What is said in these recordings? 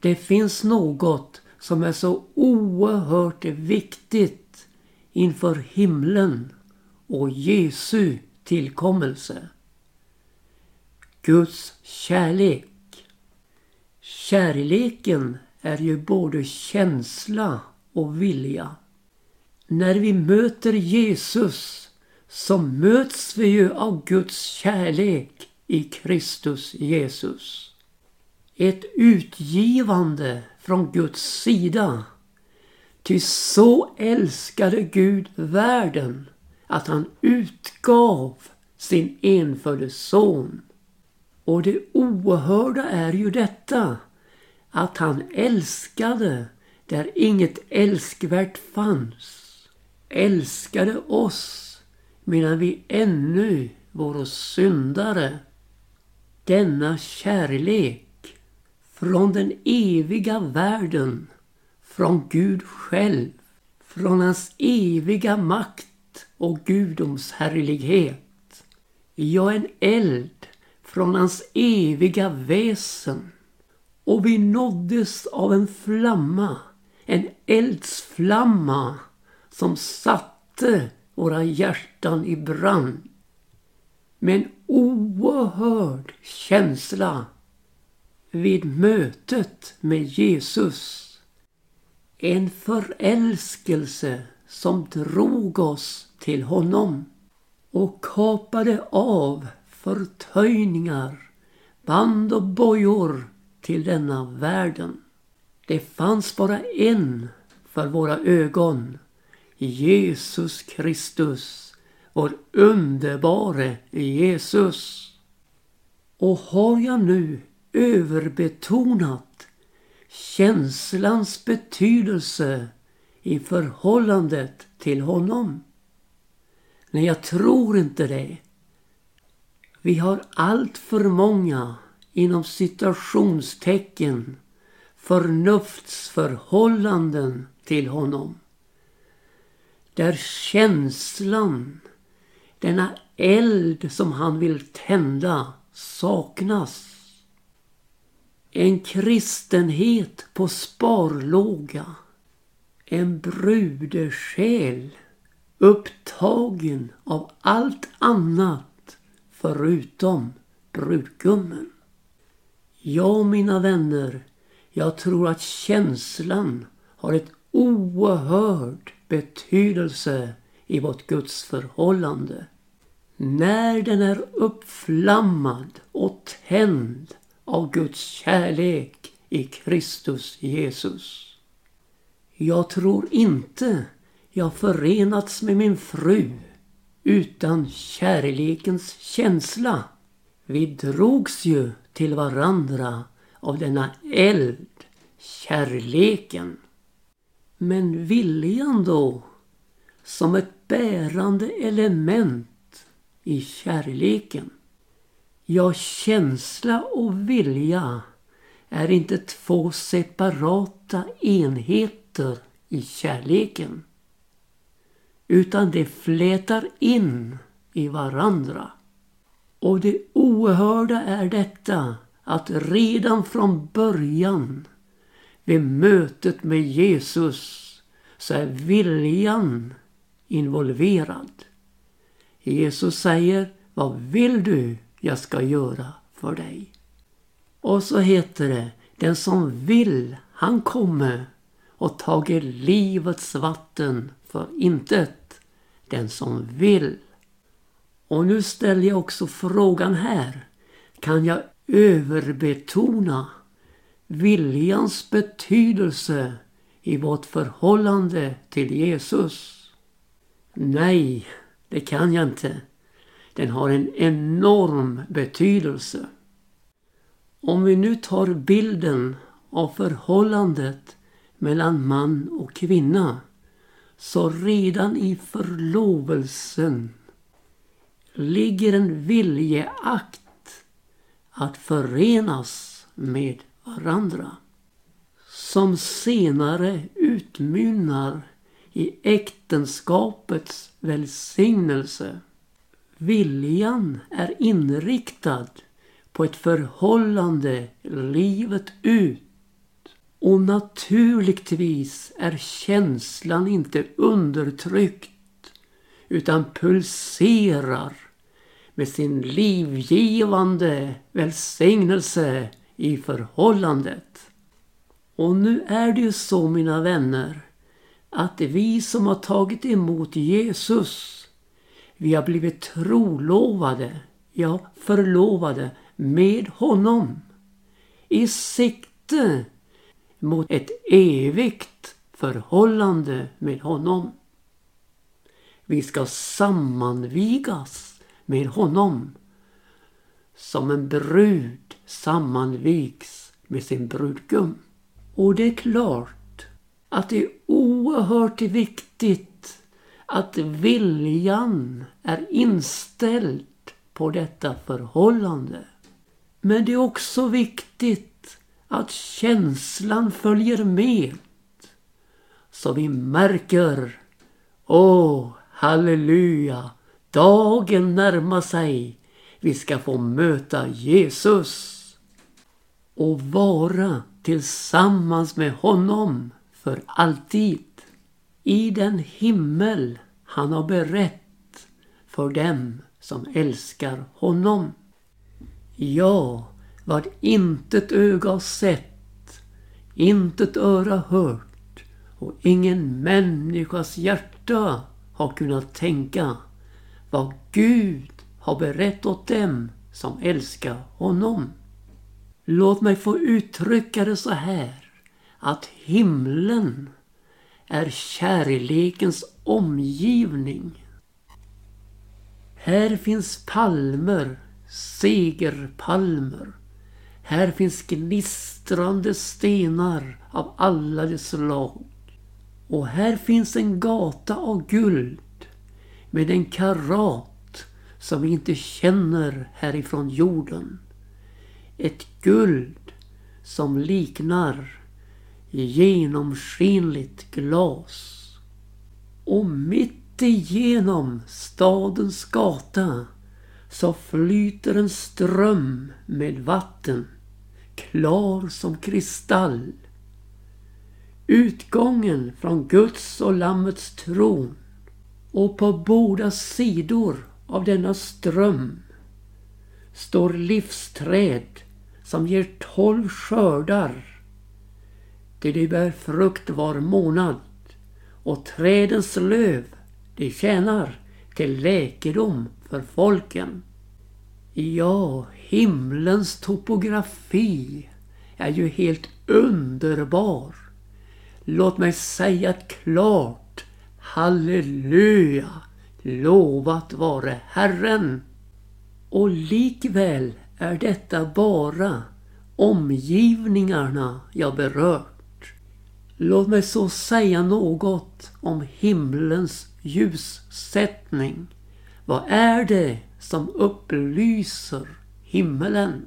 Det finns något som är så oerhört viktigt inför himlen och Jesu tillkommelse. Guds kärlek. Kärleken är ju både känsla och vilja. När vi möter Jesus så möts vi ju av Guds kärlek i Kristus Jesus. Ett utgivande från Guds sida. Ty så älskade Gud världen att han utgav sin enfödde son. Och det oerhörda är ju detta att han älskade där inget älskvärt fanns. Älskade oss medan vi ännu vore syndare. Denna kärlek från den eviga världen, från Gud själv, från hans eviga makt och gudomshärlighet. Ja, en eld från hans eviga väsen. Och vi nåddes av en flamma, en eldsflamma som satte våra hjärtan i brand. Med en oerhörd känsla vid mötet med Jesus. En förälskelse som drog oss till honom och kapade av förtöjningar, band och bojor till denna världen. Det fanns bara en för våra ögon Jesus Kristus, vår underbare Jesus. Och har jag nu överbetonat känslans betydelse i förhållandet till honom? Nej, jag tror inte det. Vi har allt för många inom citationstecken förnuftsförhållanden till honom där känslan, denna eld som han vill tända, saknas. En kristenhet på sparlåga. En brudesjäl upptagen av allt annat förutom brudgummen. Ja, mina vänner, jag tror att känslan har ett oerhört betydelse i vårt gudsförhållande. När den är uppflammad och tänd av Guds kärlek i Kristus Jesus. Jag tror inte jag förenats med min fru utan kärlekens känsla. Vi drogs ju till varandra av denna eld, kärleken. Men viljan då? Som ett bärande element i kärleken. Ja, känsla och vilja är inte två separata enheter i kärleken. Utan de flätar in i varandra. Och det oerhörda är detta att redan från början vid mötet med Jesus så är viljan involverad. Jesus säger, vad vill du jag ska göra för dig? Och så heter det, den som vill, han kommer och tager livets vatten för intet. Den som vill. Och nu ställer jag också frågan här. Kan jag överbetona viljans betydelse i vårt förhållande till Jesus? Nej, det kan jag inte. Den har en enorm betydelse. Om vi nu tar bilden av förhållandet mellan man och kvinna så redan i förlovelsen ligger en viljeakt att förenas med varandra. Som senare utmynnar i äktenskapets välsignelse. Viljan är inriktad på ett förhållande livet ut. Och naturligtvis är känslan inte undertryckt utan pulserar med sin livgivande välsignelse i förhållandet. Och nu är det ju så mina vänner att vi som har tagit emot Jesus vi har blivit trolovade, ja förlovade med honom i sikte mot ett evigt förhållande med honom. Vi ska sammanvigas med honom som en brud sammanvigs med sin brudgum. Och det är klart att det är oerhört viktigt att viljan är inställd på detta förhållande. Men det är också viktigt att känslan följer med. Så vi märker, åh halleluja, dagen närmar sig. Vi ska få möta Jesus och vara tillsammans med honom för alltid i den himmel han har berett för dem som älskar honom. Ja, vad intet öga har sett, intet öra hört och ingen människas hjärta har kunnat tänka vad Gud har berett åt dem som älskar honom. Låt mig få uttrycka det så här att himlen är kärlekens omgivning. Här finns palmer, segerpalmer. Här finns gnistrande stenar av alla de slag. Och här finns en gata av guld med en karat som vi inte känner härifrån jorden. Ett guld som liknar i genomskinligt glas. Och mitt igenom stadens gata så flyter en ström med vatten, klar som kristall. Utgången från Guds och Lammets tron och på båda sidor av denna ström står livsträd som ger tolv skördar ty de bär frukt var månad och trädens löv de tjänar till läkedom för folken. Ja, himlens topografi är ju helt underbar. Låt mig säga klart halleluja, lovat vare Herren. Och likväl är detta bara omgivningarna jag berört. Låt mig så säga något om himlens ljussättning. Vad är det som upplyser himmelen?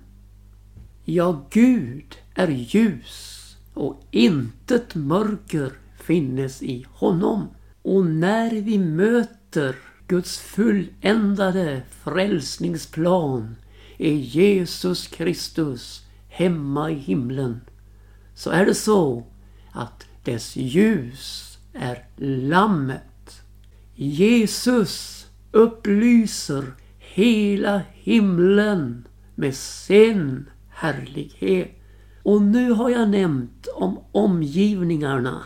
Ja, Gud är ljus och intet mörker finnes i honom. Och när vi möter Guds fulländade frälsningsplan är Jesus Kristus hemma i himlen. Så är det så att dess ljus är Lammet. Jesus upplyser hela himlen med sin härlighet. Och nu har jag nämnt om omgivningarna.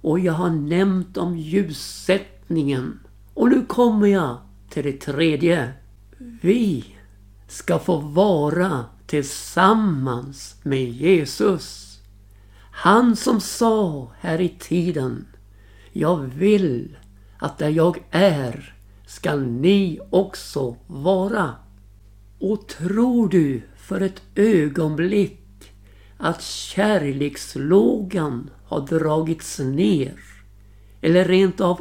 Och jag har nämnt om ljussättningen. Och nu kommer jag till det tredje. Vi ska få vara tillsammans med Jesus. Han som sa här i tiden Jag vill att där jag är skall ni också vara. Och tror du för ett ögonblick att kärlekslågan har dragits ner eller rent av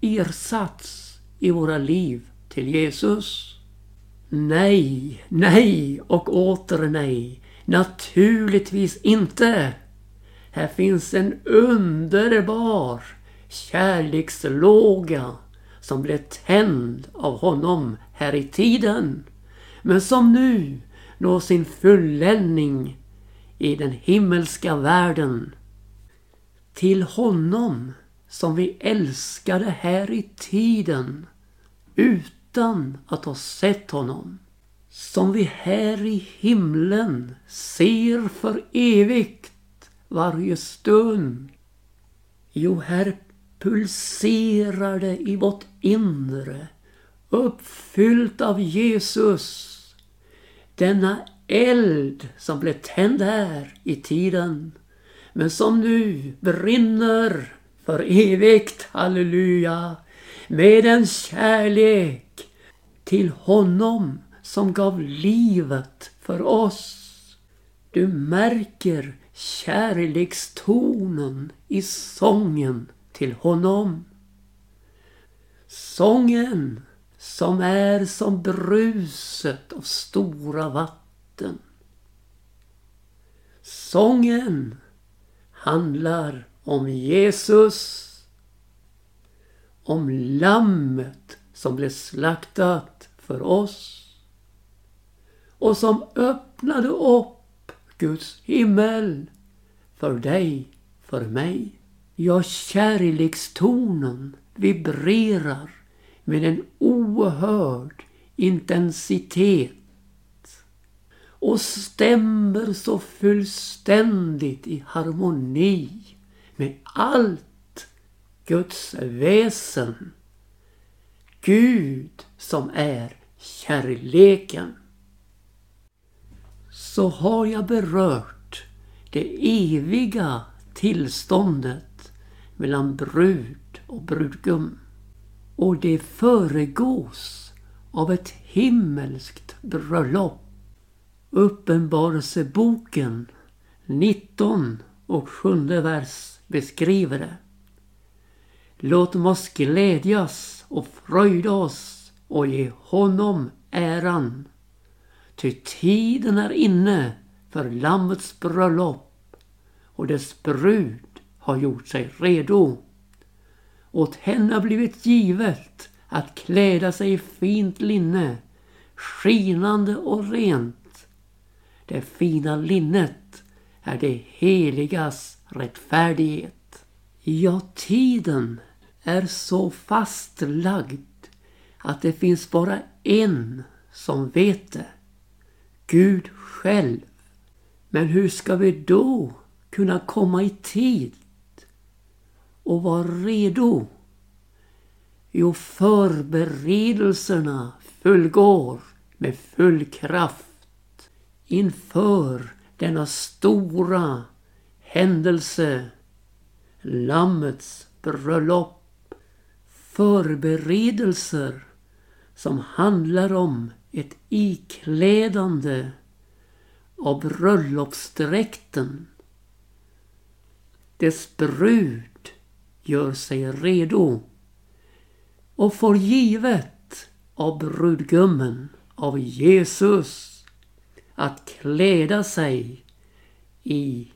ersatts i våra liv till Jesus? Nej, nej och åter nej. Naturligtvis inte. Här finns en underbar kärlekslåga som blev tänd av honom här i tiden. Men som nu når sin fulländning i den himmelska världen. Till honom som vi älskade här i tiden utan att ha sett honom. Som vi här i himlen ser för evigt varje stund. Jo, här pulserar det i vårt inre uppfyllt av Jesus. Denna eld som blev tänd här i tiden men som nu brinner för evigt, halleluja, med en kärlek till honom som gav livet för oss. Du märker kärlekstonen i sången till honom. Sången som är som bruset av stora vatten. Sången handlar om Jesus, om lammet som blev slaktat för oss och som öppnade upp Guds himmel för dig, för mig. Ja, kärlekstonen vibrerar med en oerhörd intensitet och stämmer så fullständigt i harmoni med allt Guds väsen. Gud som är kärleken. Så har jag berört det eviga tillståndet mellan brud och brudgum. Och det föregås av ett himmelskt bröllop. Uppenbarelseboken 19 och 7 vers beskriver det. Låt oss glädjas och fröjda oss och ge honom äran. Ty tiden är inne för Lammets bröllop och dess brud har gjort sig redo. Åt henne har blivit givet att kläda sig i fint linne, skinande och rent. Det fina linnet är det heligas rättfärdighet. Ja, tiden är så fastlagd att det finns bara en som vet det. Gud själv. Men hur ska vi då kunna komma i tid och vara redo? Jo, förberedelserna fullgår med full kraft inför denna stora händelse, Lammets bröllop. Förberedelser som handlar om ett iklädande av bröllopsdräkten. Dess brud gör sig redo och får givet av brudgummen, av Jesus, att kläda sig i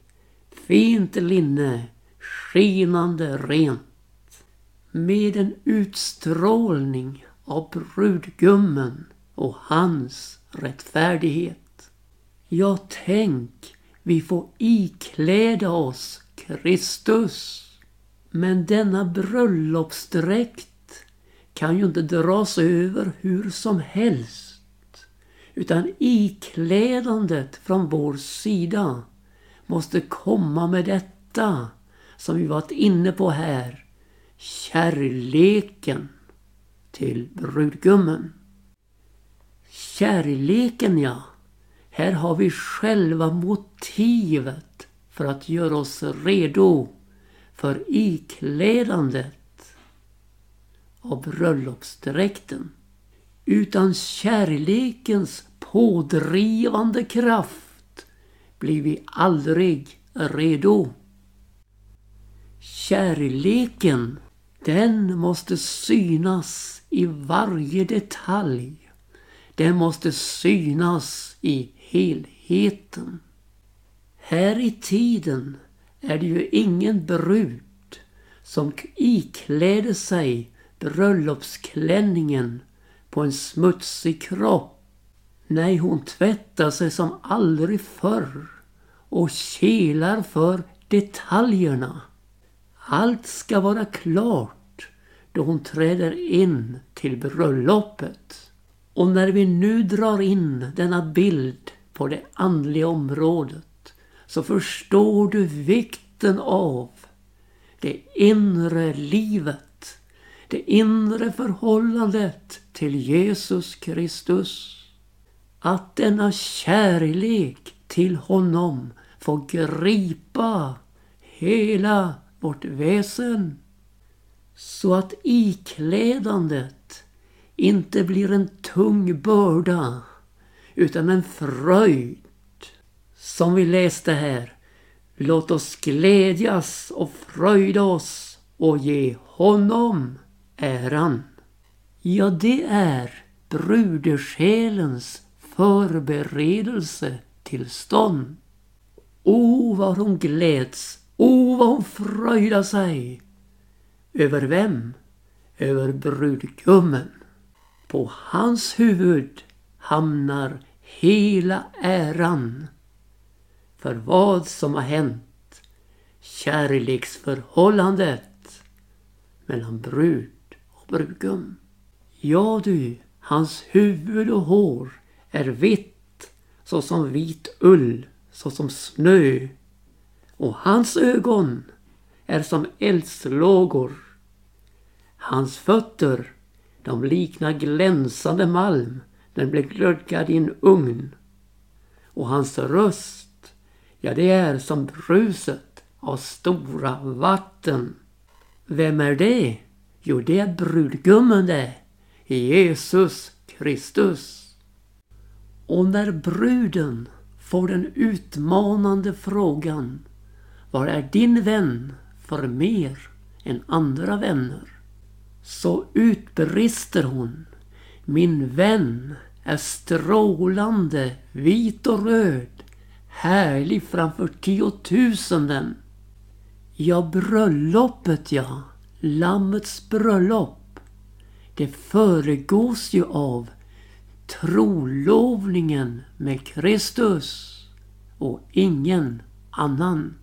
fint linne, skinande rent, med en utstrålning av brudgummen och hans rättfärdighet. Ja, tänk, vi får ikläda oss Kristus. Men denna bröllopsdräkt kan ju inte dras över hur som helst. Utan iklädandet från vår sida måste komma med detta som vi varit inne på här. Kärleken till brudgummen. Kärleken ja, här har vi själva motivet för att göra oss redo för iklädandet av bröllopsdräkten. Utan kärlekens pådrivande kraft blir vi aldrig redo. Kärleken, den måste synas i varje detalj. Den måste synas i helheten. Här i tiden är det ju ingen brud som ikläder sig bröllopsklänningen på en smutsig kropp. Nej, hon tvättar sig som aldrig förr och kelar för detaljerna. Allt ska vara klart då hon träder in till bröllopet. Och när vi nu drar in denna bild på det andliga området så förstår du vikten av det inre livet. Det inre förhållandet till Jesus Kristus. Att denna kärlek till honom får gripa hela vårt väsen. Så att iklädandet inte blir en tung börda utan en fröjd. Som vi läste här. Låt oss glädjas och fröjda oss och ge honom äran. Ja, det är brudesjälens förberedelse till stånd. O, vad hon gläds, o, vad hon fröjdar sig. Över vem? Över brudgummen. På hans huvud hamnar hela äran för vad som har hänt. Kärleksförhållandet mellan brud och brudgum. Ja du, hans huvud och hår är vitt såsom vit ull, såsom snö. Och hans ögon är som eldslågor. Hans fötter, de liknar glänsande malm den blev glödgad i en ugn. Och hans röst, ja det är som bruset av stora vatten. Vem är det? Jo, det är brudgummen det. Jesus Kristus. Och när bruden får den utmanande frågan Vad är din vän för mer än andra vänner? Så utbrister hon Min vän är strålande, vit och röd, härlig framför tiotusenden. Ja, bröllopet ja, Lammets bröllop. Det föregås ju av trolovningen med Kristus och ingen annan.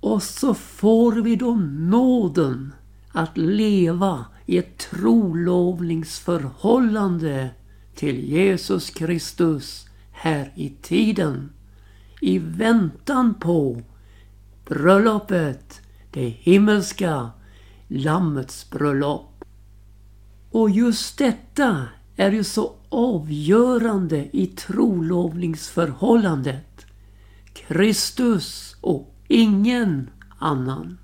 Och så får vi då nåden att leva i ett trolovningsförhållande till Jesus Kristus här i tiden. I väntan på bröllopet, det himmelska Lammets bröllop. Och just detta är ju så avgörande i trolovningsförhållandet. Kristus och ingen annan.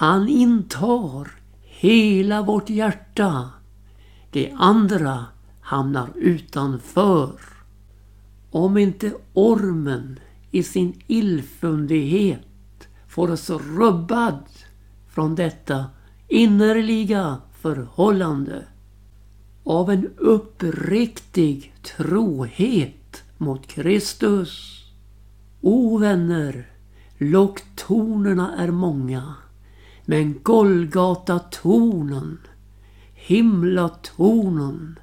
Han intar hela vårt hjärta. Det andra hamnar utanför. Om inte ormen i sin illfundighet får oss rubbad från detta innerliga förhållande av en uppriktig trohet mot Kristus. O vänner, locktonerna är många, men Golgatatornen, Himlatornen,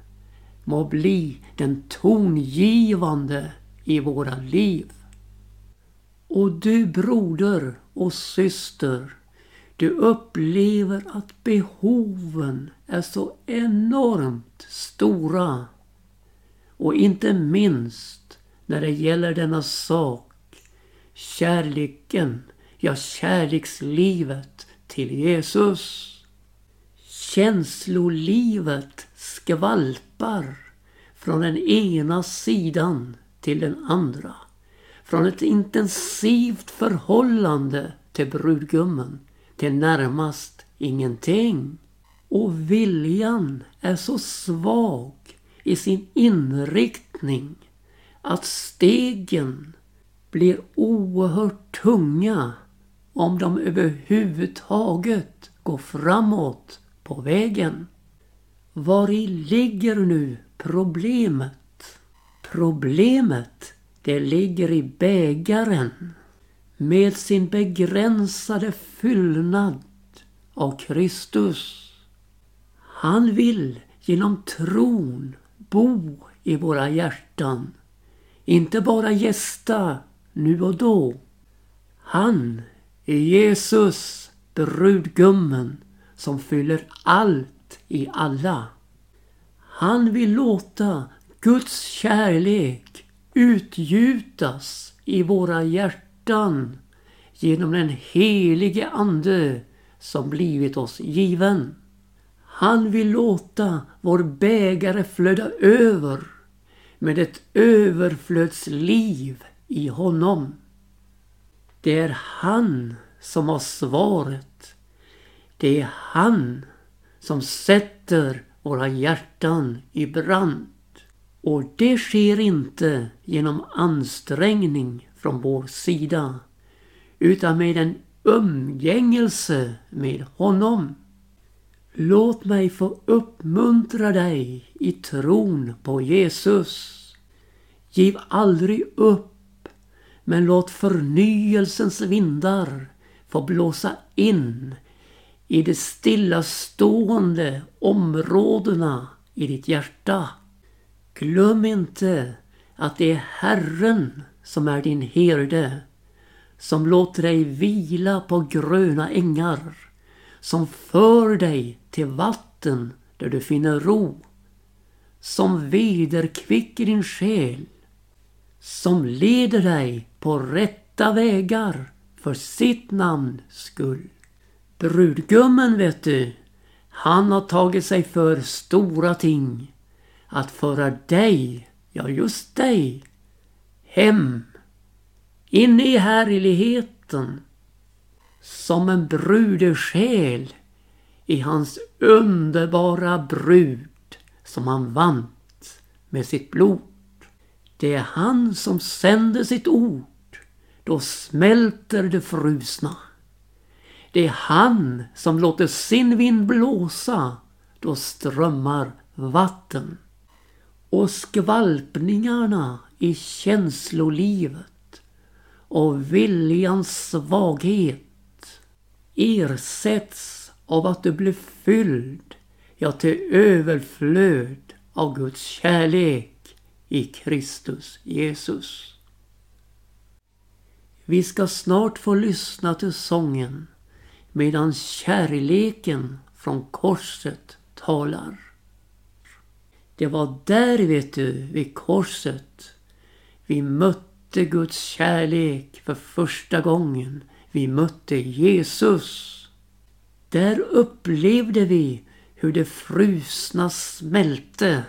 må bli den tongivande i våra liv. Och du broder och syster, du upplever att behoven är så enormt stora. Och inte minst när det gäller denna sak, kärleken, ja kärlekslivet till Jesus. Känslolivet skvalpar från den ena sidan till den andra. Från ett intensivt förhållande till brudgummen till närmast ingenting. Och viljan är så svag i sin inriktning att stegen blir oerhört tunga om de överhuvudtaget går framåt på vägen. Var i ligger nu problemet? Problemet, det ligger i bägaren med sin begränsade fyllnad av Kristus. Han vill genom tron bo i våra hjärtan. Inte bara gästa nu och då. Han är Jesus, brudgummen, som fyller allt i alla. Han vill låta Guds kärlek utgjutas i våra hjärtan genom den helige Ande som blivit oss given. Han vill låta vår bägare flöda över med ett överflödsliv i honom. Det är han som har svaret. Det är han som sätter våra hjärtan i brand. Och det sker inte genom ansträngning från vår sida utan med en umgängelse med honom. Låt mig få uppmuntra dig i tron på Jesus. Giv aldrig upp, men låt förnyelsens vindar få blåsa in i de stillastående områdena i ditt hjärta. Glöm inte att det är Herren som är din herde, som låter dig vila på gröna ängar, som för dig till vatten där du finner ro, som vederkvicker din själ, som leder dig på rätta vägar för sitt namns skull. Brudgummen vet du, han har tagit sig för stora ting. Att föra dig, ja just dig, hem. In i härligheten. Som en brudesjäl i hans underbara brud som han vant med sitt blod. Det är han som sänder sitt ord. Då smälter det frusna. Det är han som låter sin vind blåsa. Då strömmar vatten. Och skvalpningarna i känslolivet och viljans svaghet ersätts av att du blir fylld, ja till överflöd av Guds kärlek i Kristus Jesus. Vi ska snart få lyssna till sången medan kärleken från korset talar. Det var där, vet du, vid korset vi mötte Guds kärlek för första gången. Vi mötte Jesus. Där upplevde vi hur det frusna smälte.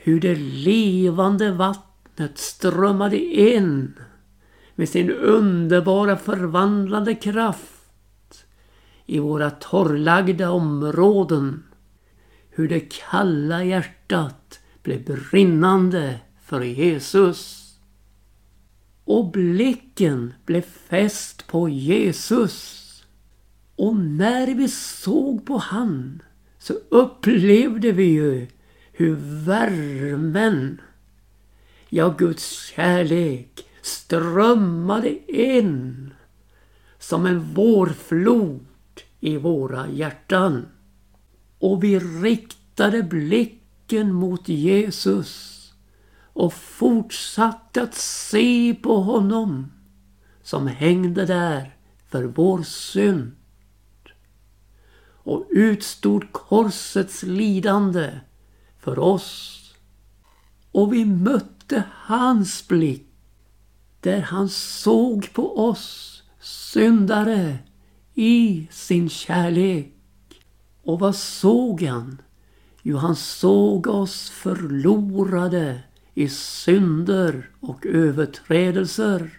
Hur det levande vattnet strömmade in med sin underbara förvandlande kraft i våra torrlagda områden. Hur det kalla hjärtat blev brinnande för Jesus. Och blicken blev fäst på Jesus. Och när vi såg på han så upplevde vi ju hur värmen, ja Guds kärlek strömmade in som en vårflod i våra hjärtan. Och vi riktade blicken mot Jesus och fortsatte att se på honom som hängde där för vår synd och utstod korsets lidande för oss. Och vi mötte hans blick där han såg på oss syndare i sin kärlek. Och vad såg han? Jo, han såg oss förlorade i synder och överträdelser.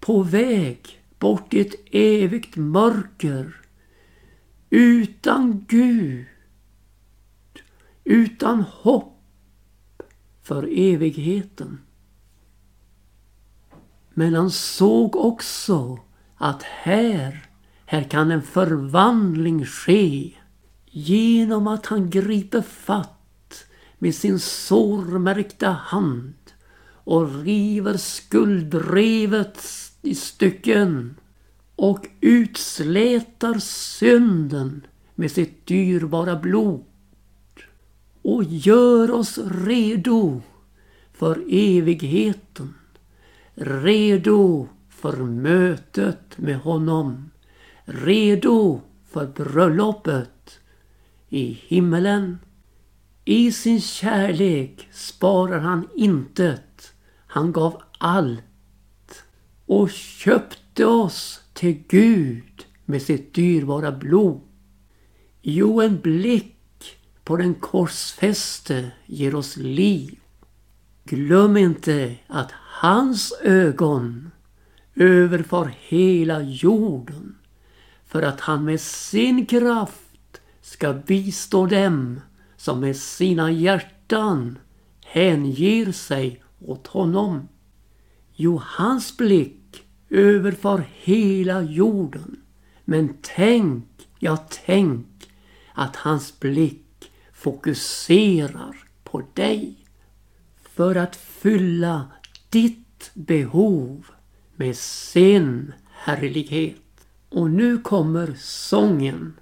På väg bort i ett evigt mörker. Utan Gud. Utan hopp för evigheten. Men han såg också att här här kan en förvandling ske genom att han griper fatt med sin sårmärkta hand och river skuldrevet i stycken och utslätar synden med sitt dyrbara blod och gör oss redo för evigheten. Redo för mötet med honom. Redo för bröllopet i himmelen. I sin kärlek sparar han intet. Han gav allt och köpte oss till Gud med sitt dyrbara blod. Jo, en blick på den korsfäste ger oss liv. Glöm inte att hans ögon överfar hela jorden för att han med sin kraft ska bistå dem som med sina hjärtan hänger sig åt honom. Jo, hans blick överfar hela jorden. Men tänk, ja tänk att hans blick fokuserar på dig för att fylla ditt behov med sin härlighet. Och nu kommer sången